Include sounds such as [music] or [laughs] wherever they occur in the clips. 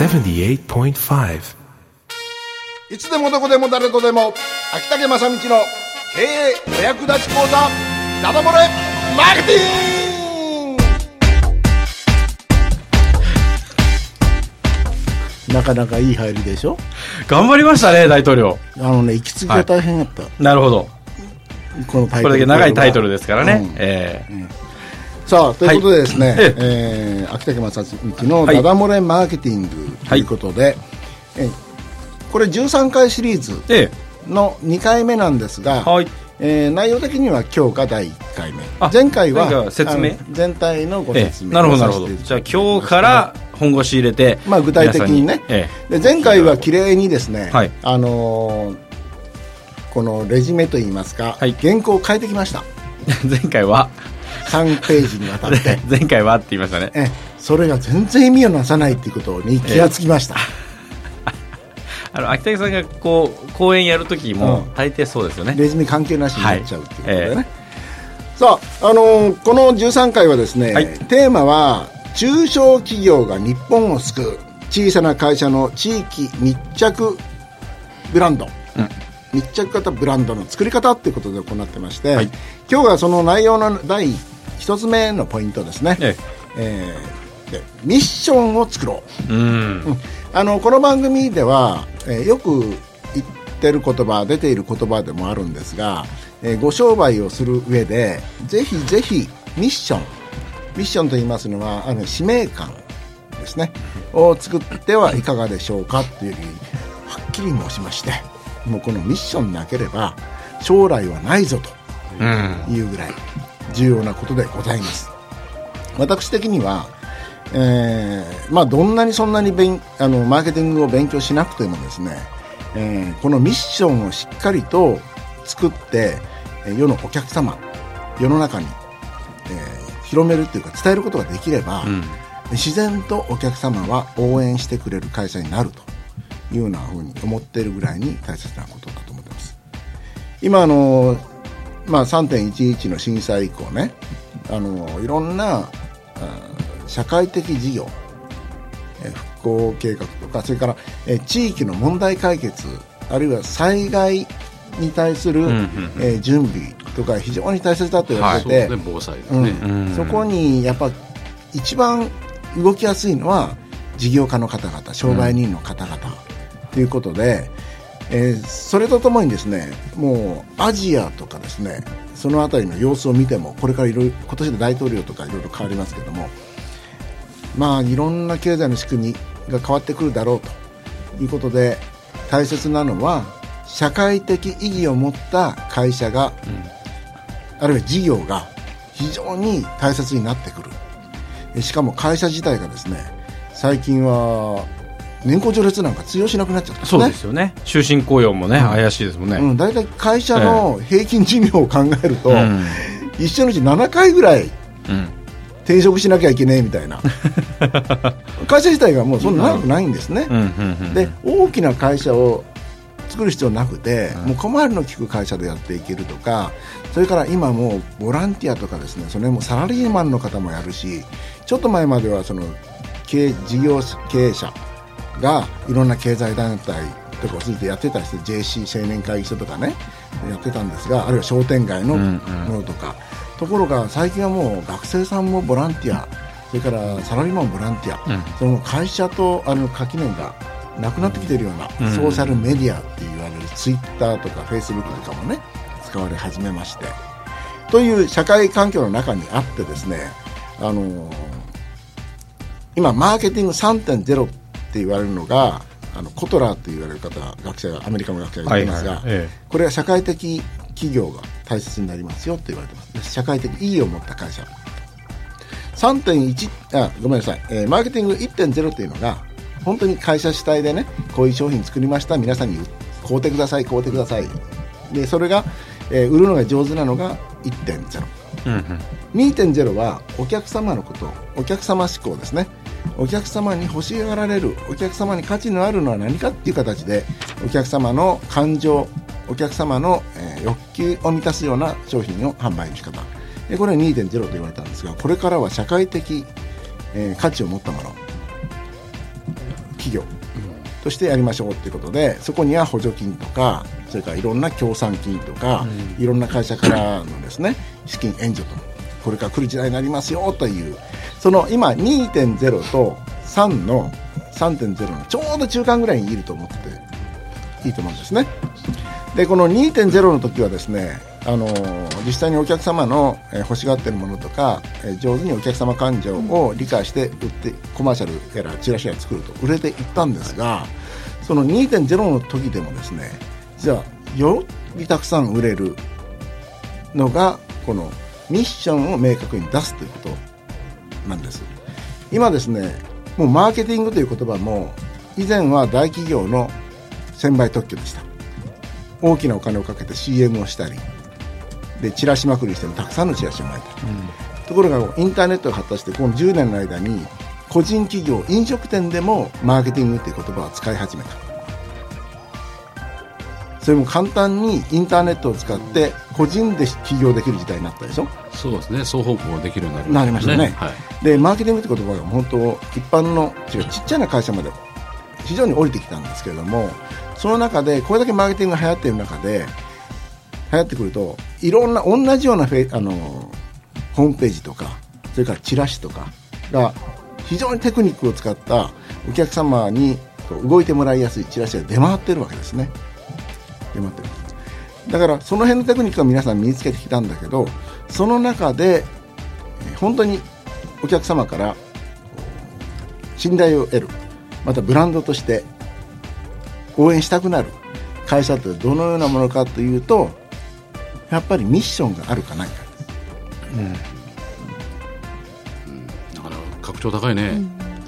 78.5いつでもどこでも誰とでも秋竹正道の経営お役立ち講座ダダ漏れマーケティングなかなかいい入りでしょ？頑張りましたね、大統領。あのね、息継ぎが大変だった。なるほど。このタイトル。これだけ長いタイトルですからね。うんえさあ、ということでですね、はい。ええー秋竹正道のはい。ダダ漏れマーケティングということで、えーこれ13回シリーズの2回目なんですが、えはい。えー内容的には今日が第1回目。あ前回は説明？全体のごえ説明えなるほど、なるほど。じゃあ今日から本腰入れて、まあ具体的にね。ええ。で前回は綺麗にですね、はい。あのーこのレジュメといいますか、はい。原稿を変えてきました。[laughs] 前回は、3ページにわたって。[laughs] 前回はって言いましたね。ええ。それが全然意味をなさないっていうことに気がつきました、[laughs] あの、秋竹さんがこう、講演やるときもうん、大抵そうですよね。レジュメ関係なしになっちゃうっていうことでね、はいさあ、あのーこの13回はですね、はい。テーマは中小企業が日本を救う小さな会社の地域密着ブランド、密着型ブランドの作り方っていうことで行ってまして、はい。今日はその内容の第一つ目のポイントですね、ええーでミッションを作ろうえ。うん。あのこの番組では、えーよく言ってる言葉出ている言葉でもあるんですが、えーご商売をする上でぜひぜひミッションミッションと言いますのはあの使命感ですねを作ってはいかがでしょうかというよりはっきり申しましてもうこのミッションなければ将来はないぞうん。というぐらい重要なことでございます私的には、えーまあ、どんなにそんなに勉あのマーケティングを勉強しなくてもですね、えーこのミッションをしっかりと作ってえー世のお客様世の中に、えー広めるっていうか伝えることができれば、うん。自然とお客様は応援してくれる会社になるというようなふうに思っているぐらいに大切なことだと思ってます今あの、まあ、3.11の震災以降ねあのいろんなあ社会的事業えー復興計画とかそれからえー地域の問題解決あるいは災害に対する、んうんえー準備とか非常に大切だと言われて防災ですうん。ね、うん。そこにやっぱ一番動きやすいのは事業家の方々商売人の方々ということで、えーそれとともにですねもうアジアとかですねその辺りの様子を見てもこれからいろいろ今年で大統領とかいろいろ変わりますけどもまあいろんな経済の仕組みが変わってくるだろうということで大切なのは社会的意義を持った会社が、あるいは事業が非常に大切になってくる。えしかも会社自体がですね最近は年功序列なんか通用しなくなっちゃったねそうですよね。終身雇用もね、怪しいですもんね。うん、大体会社の平均寿命を考えると、うん一生のうち7回ぐらいうん。転職しなきゃいけねえみたいな [laughs] 会社自体がもうそんな長くないんですね、うん。うん。うんで大きな会社を作る必要なくて、もう小回りの利く会社でやっていけるとかそれから今もうボランティアとかですねそれもサラリーマンの方もやるしちょっと前まではその経営事業経営者がいろんな経済団体とかを通じてやってたりして JC 青年会議所とかねやってたんですがあるいは商店街のものとか、ところが最近はもう学生さんもボランティアそれからサラリーマンもボランティア、その会社とあの垣根がなくなってきているような、ソーシャルメディアって言われるツイッターとかフェイスブックとかもね使われ始めまして。という社会環境の中にあってですねあのー今マーケティング3.0って言われるのがあのコトラーと言われる方学者がアメリカの学者がいますが、はいはいええ。これは社会的企業が大切になりますよって言われてますで社会的意義を持った会社。3.1あごめんなさい、えーマーケティング1.0っていうのが本当に会社主体でねこういう商品作りました。皆さんに買うてください買うてください。でそれが、えー売るのが上手なのが1.0うん。うん。2.0はお客様のことお客様志向ですねお客様に欲しがられるお客様に価値のあるのは何かっていう形でお客様の感情お客様の、えー欲求を満たすような商品の販売の仕方でこれは2.0と言われたんですがこれからは社会的、えー価値を持ったもの企業としてやりましょうということでそこには補助金とかそれからいろんな協賛金とか、いろんな会社からのですね資金援助とこれから来る時代になりますよというその今2.0と3の3.0のちょうど中間ぐらいにいると思っていいと思うんですね。でこの2.0の時はですねあの実際にお客様の、えー欲しがってるものとか、えー上手にお客様感情を理解して売ってコマーシャルやらチラシや作ると売れていったんですがその2.0の時でもですねじゃあよりたくさん売れるのがこのミッションを明確に出すということなんです。今ですねもうマーケティングという言葉も以前は大企業の専売特許でした。大きなお金をかけて CM をしたりでチラシまくりしてもたくさんのチラシを巻いたり、ところがインターネットが発達してこの10年の間に個人企業飲食店でもマーケティングっていう言葉を使い始めたそれも簡単にインターネットを使って個人で起業できる時代になったでしょ？そうですね。双方向できるようになりなりましたね。はい。でマーケティングって言葉が本当一般の違うちっちゃな会社まで非常に降りてきたんですけれどもその中でこれだけマーケティングが流行っている中で流行ってくるといろんな同じようなフェイあのホームページとかそれからチラシとかが非常にテクニックを使ったお客様に動いてもらいやすいチラシが出回ってるわけですね出回ってるだからその辺のテクニックは皆さん身につけてきたんだけどその中でえー本当にお客様からこう信頼を得るまたブランドとして応援したくなる会社ってどのようなものかというとやっぱりミッションがあるかないかだから格調高いね、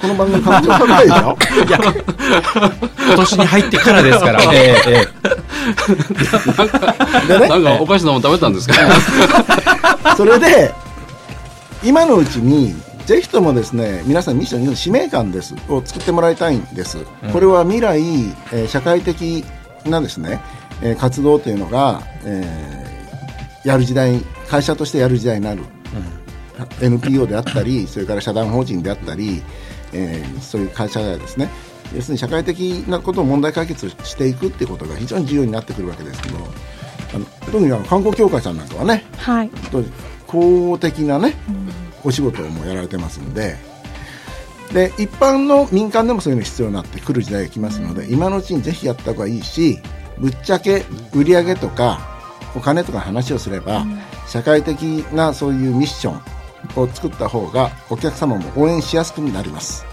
この番組感情高いでしょ？今 [laughs] 年に入ってからですから。[laughs] [laughs] えええでね。なんかおかしなもん食べたんですか？[laughs] それで今のうちにぜひともですね皆さんミッションに使命感ですを作ってもらいたいんです、これは未来、えー社会的なですね、えー活動というのが、えーやる時代会社としてやる時代になる、NPO であったりそれから社団法人であったり、えーそういう会社がですね要するに社会的なことを問題解決していくっていうことが非常に重要になってくるわけですけどあの特にあの観光協会さんなんかはねはい。と公的なね、お仕事もやられてますんでで一般の民間でもそういうの必要になってくる時代が来ますので今のうちにぜひやった方がいいしぶっちゃけ売り上げとかお金とか話をすれば、社会的なそういうミッションを作った方がお客様も応援しやすくなります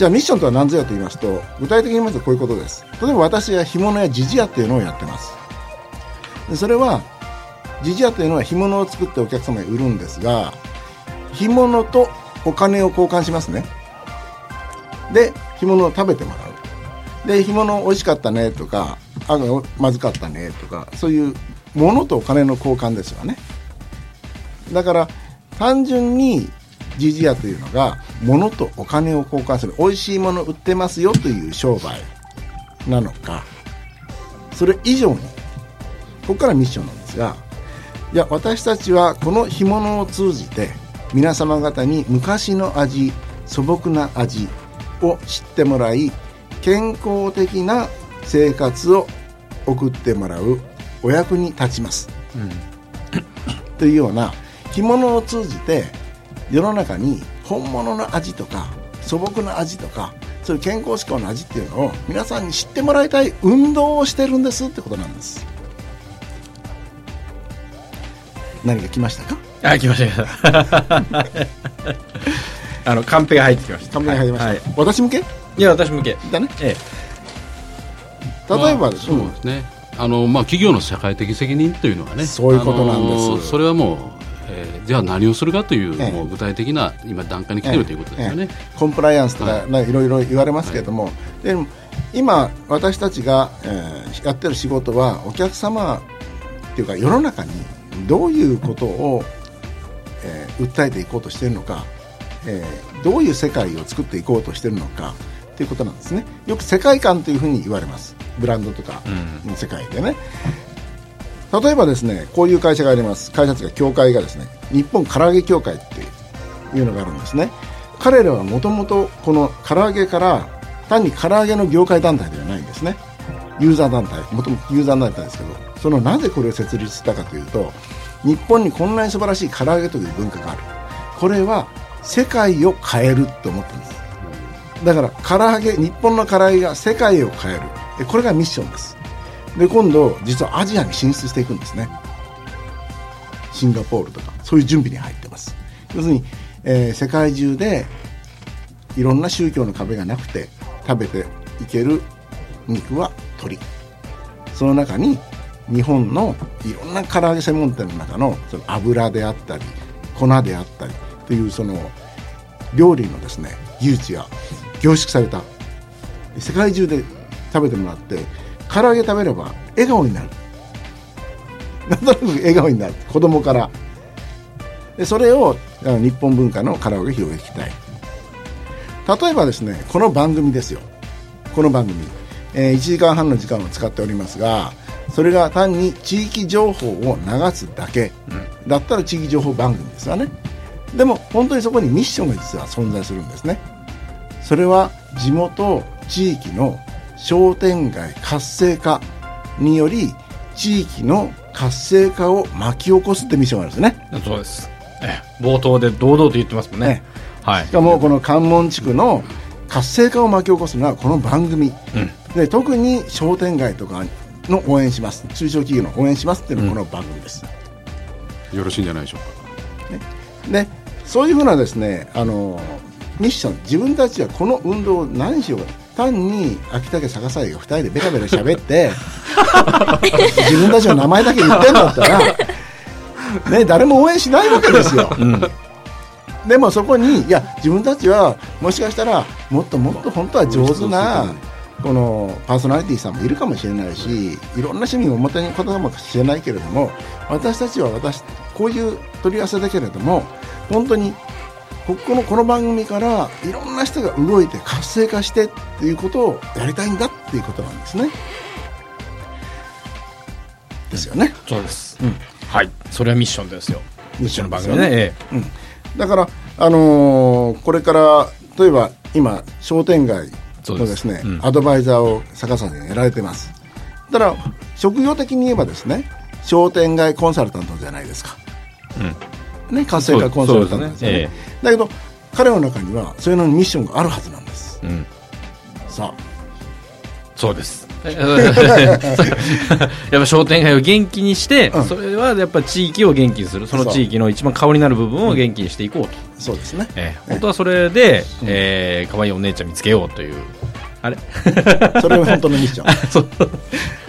じゃあミッションとは何ぞやと言いますと具体的に言いますとこういうことです。例えば私は干物やジジ屋っていうのをやってます。でそれはジジ屋というのは干物を作ってお客様に売るんですが干物とお金を交換しますね。で干物を食べてもらう。で干物美味しかったねとかあまずかったねとかそういう物とお金の交換ですよね。だから単純にジジ屋というのが物とお金を交換する美味しいもの売ってますよという商売なのか。それ以上にここからミッションなんですがいや私たちはこの干物を通じて皆様方に昔の味素朴な味を知ってもらい健康的な生活を送ってもらうお役に立ちます、というような干物を通じて世の中に本物の味とか素朴な味とかそういう健康志向の味っていうのを皆さんに知ってもらいたい運動をしてるんですってことなんです。何か来ましたか？あ、来ました来ました。[laughs] あの、カンペが入ってきました。カンペが入りました、はい。私向け？いや、私向け。だね。え例えば、まあそうですね、あのまあ、企業の社会的責任というのはね。そういうことなんです。それはもう、えーじゃあ何をするかという,、ええ。もう具体的な今段階に来てるということですよね、ええ。コンプライアンスとか、はい。ろいろ言われますけれども、でも今私たちが、えーやってる仕事はお客様っていうか世の中にどういうことを、えー訴えていこうとしているのか、えーどういう世界を作っていこうとしているのかということなんですね。よく世界観というふうに言われます。ブランドとかの世界でね、例えばですねこういう会社があります。会社というか協会がですね日本唐揚げ協会っていうのがあるんですね。彼らはもともとこの唐揚げから単に唐揚げの業界団体ではないんですね。ユーザー団体。もともとユーザー団体ですけどそのなぜこれを設立したかというと日本にこんなに素晴らしい唐揚げという文化がある。これは世界を変えると思ってるんです。だから唐揚げ日本の唐揚げが世界を変える。これがミッションです。で今度実はアジアに進出していくんですね。シンガポールとかそういう準備に入ってます。要するに、えー世界中でいろんな宗教の壁がなくて食べていける肉は鶏。その中に日本のいろんな唐揚げ専門店の中のその油であったり粉であったりというその料理のですね技術が凝縮された。世界中で食べてもらって唐揚げ食べれば笑顔になる。なんとなく笑顔になる。子供から。でそれをあの日本文化の唐揚げを広げていきたい。例えばですねこの番組ですよ。この番組、えー1時間半の時間を使っておりますがそれが単に地域情報を流すだけ、だったら地域情報番組ですよね。でも本当にそこにミッションが実は存在するんですね。それは地元地域の商店街活性化により地域の活性化を巻き起こすってミッションがあるんですね。そうです。ええ。冒頭で堂々と言ってますもんね。ねはい。しかもこの関門地区の活性化を巻き起こすのはこの番組、で特に商店街とかの応援します。中小企業の応援しますっていうのがこの番組です、よろしいんじゃないでしょうか。でそういうふうなですねあのミッション自分たちはこの運動を何しようか単に秋竹逆さが2人でベラベラ喋って [laughs] 自分たちの名前だけ言ってんだったら、ね、誰も応援しないわけですよ、でもそこにいや自分たちはもしかしたらもっともっと本当は上手なこのパーソナリティさんもいるかもしれないしいろんな趣味をお持ちのことかもしれないけれども私たちは私こういう取り合わせだけれども本当にここのこの番組からいろんな人が動いて活性化してっていうことをやりたいんだっていうことなんですね。ですよね。そうです。はい。それはミッションですよ。ミッションですよね組ね。えうん、だから、あのーこれから例えば今商店街のですすねうんアドバイザーを坂さんにやられてますだから職業的に言えばですね商店街コンサルタントじゃないですか、ね、活性化コンサルタントですよね。そうですね。だけど彼の中にはそういうのにミッションがあるはずなんです。えうん。さそうです。[laughs] やっぱ商店街を元気にして、うん。それはやっぱ地域を元気にする。その地域の一番顔になる部分を元気にしていこうと、あそうですね。ええ。本当はそれで、えー可愛いお姉ちゃん見つけようという。あれ？それが本当のミッション。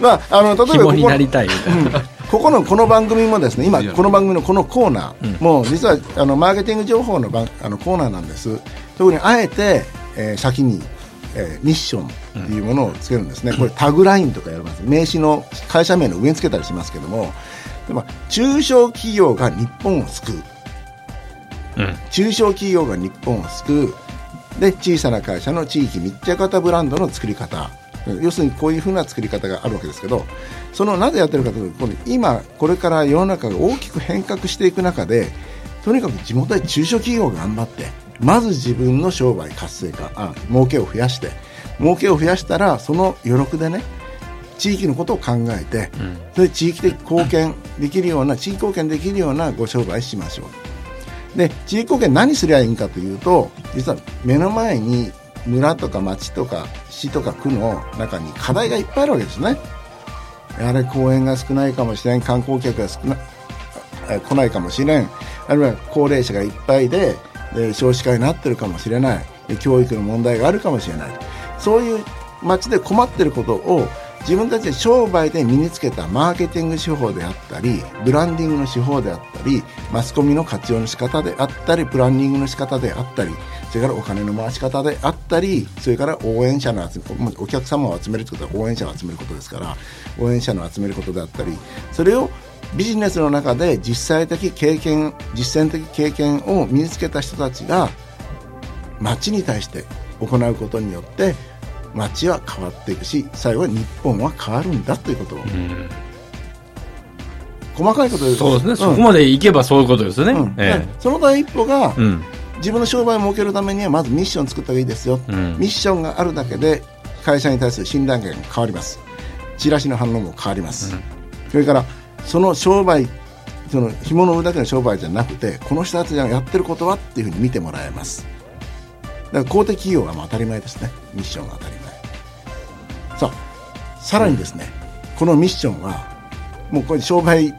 [laughs] まああの例えばこ紐こになりたいみたいな、ここのこの番組もですね今この番組のこのコーナー、もう実はあのマーケティング情報の番あのコーナーなんです。特にあえて、えー先に、えーミッションっていうものをつけるんですね、これタグラインとかやります。名刺の会社名の上につけたりしますけどもでも中小企業が日本を救う。うん。中小企業が日本を救う。で小さな会社の地域密着型ブランドの作り方要するにこういうふうな作り方があるわけですけどそのなぜやってるかというと今これから世の中が大きく変革していく中でとにかく地元で中小企業が頑張ってまず自分の商売活性化あ儲けを増やして儲けを増やしたらその余力でね地域のことを考えて、それで地域的貢献できるような地域貢献できるようなご商売しましょう。で地域貢献何すりゃいいんかというと実は目の前に村とか町とか市とか区の中に課題がいっぱいあるわけですね。あれ公園が少ないかもしれん。観光客が少なえ来ないかもしれん。あるいは高齢者がいっぱいでで少子化になってるかもしれない。教育の問題があるかもしれない。そういう町で困ってることを自分たちで商売で身につけたマーケティング手法であったりブランディングの手法であったりマスコミの活用の仕方であったりプランニングの仕方であったりそれからお金の回し方であったりそれから応援者の集めお客様を集めるということは応援者を集めることですから応援者の集めることであったりそれをビジネスの中で実際的経験実践的経験を身につけた人たちが町に対して行うことによって町は変わっていくし最後は日本は変わるんだということを、細かいことでそうですね、そん。こまでいけばそういうことですよね、うん。えその第一歩が、えうん。自分の商売を設けるためにはまずミッションを作った方がいいですよ、うん。ミッションがあるだけで会社に対する信頼感が変わります。チラシの反応も変わります、それからその商売その干物を売るだけの商売じゃなくてこの人たちがやってることはっていうふうに見てもらえます。だから公的企業はまあ当たり前ですね。ミッションが当たり前。さあさらにですね、このミッションはもうこれ商売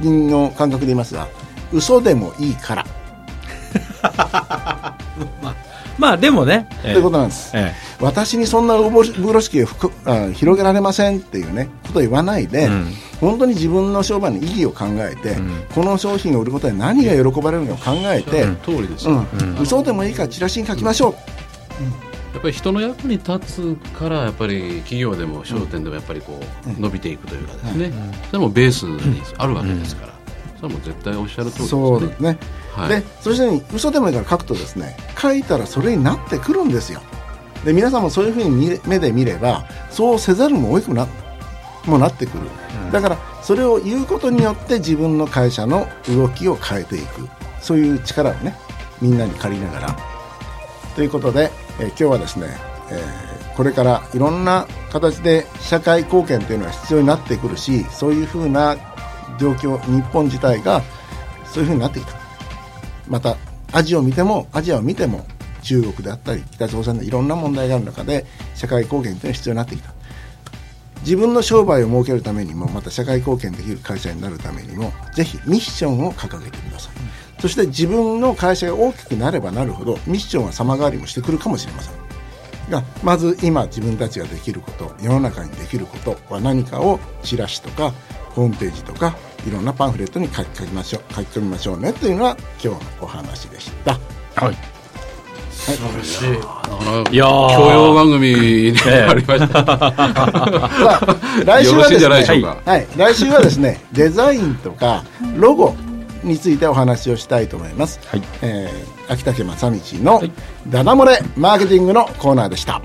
人の感覚で言いますが嘘でもいいから。[laughs] まあでもね、ということなんです、え私にそんな風呂敷をあ広げられませんっていうねことを言わないで、うん本当に自分の商売の意義を考えて、ん。この商品を売ることで何が喜ばれるのかを考えて、うん。通りですよ、うん。嘘でもいいからチラシに書きましょう、やっぱり人の役に立つからやっぱり企業でも商店でもやっぱりこう伸びていくというかですね、それもベースにあるわけですから、それはもう絶対おっしゃる通りですね。そうですね、はい。でそしてね嘘でもいいから書くとですね書いたらそれになってくるんですよ。で皆さんもそういうふうに目で見ればそうせざるも多くなもうなってくる、だからそれを言うことによって自分の会社の動きを変えていく。そういう力をねみんなに借りながら。ということで、えー今日はですね、えーこれからいろんな形で社会貢献というのは必要になってくるしそういうふうな状況日本自体がそういうふうになってきたまたアジアを見てもアジアを見ても中国であったり北朝鮮でいろんな問題がある中で社会貢献というのが必要になってきた自分の商売を設けるためにもまた社会貢献できる会社になるためにもぜひミッションを掲げてください、そして自分の会社が大きくなればなるほどミッションは様変わりもしてくるかもしれません。がまず今自分たちができること世の中にできることは何かをチラシとかホームページとかいろんなパンフレットに書き書きましょう書き込みましょうねというのが今日のお話でした。はい。だからい。やー教養番組にありました、[laughs] 来週はですねはい、来週はですねデザインとかロゴについてお話をしたいと思います、はい。えー秋竹正道のダダ漏れマーケティングのコーナーでした。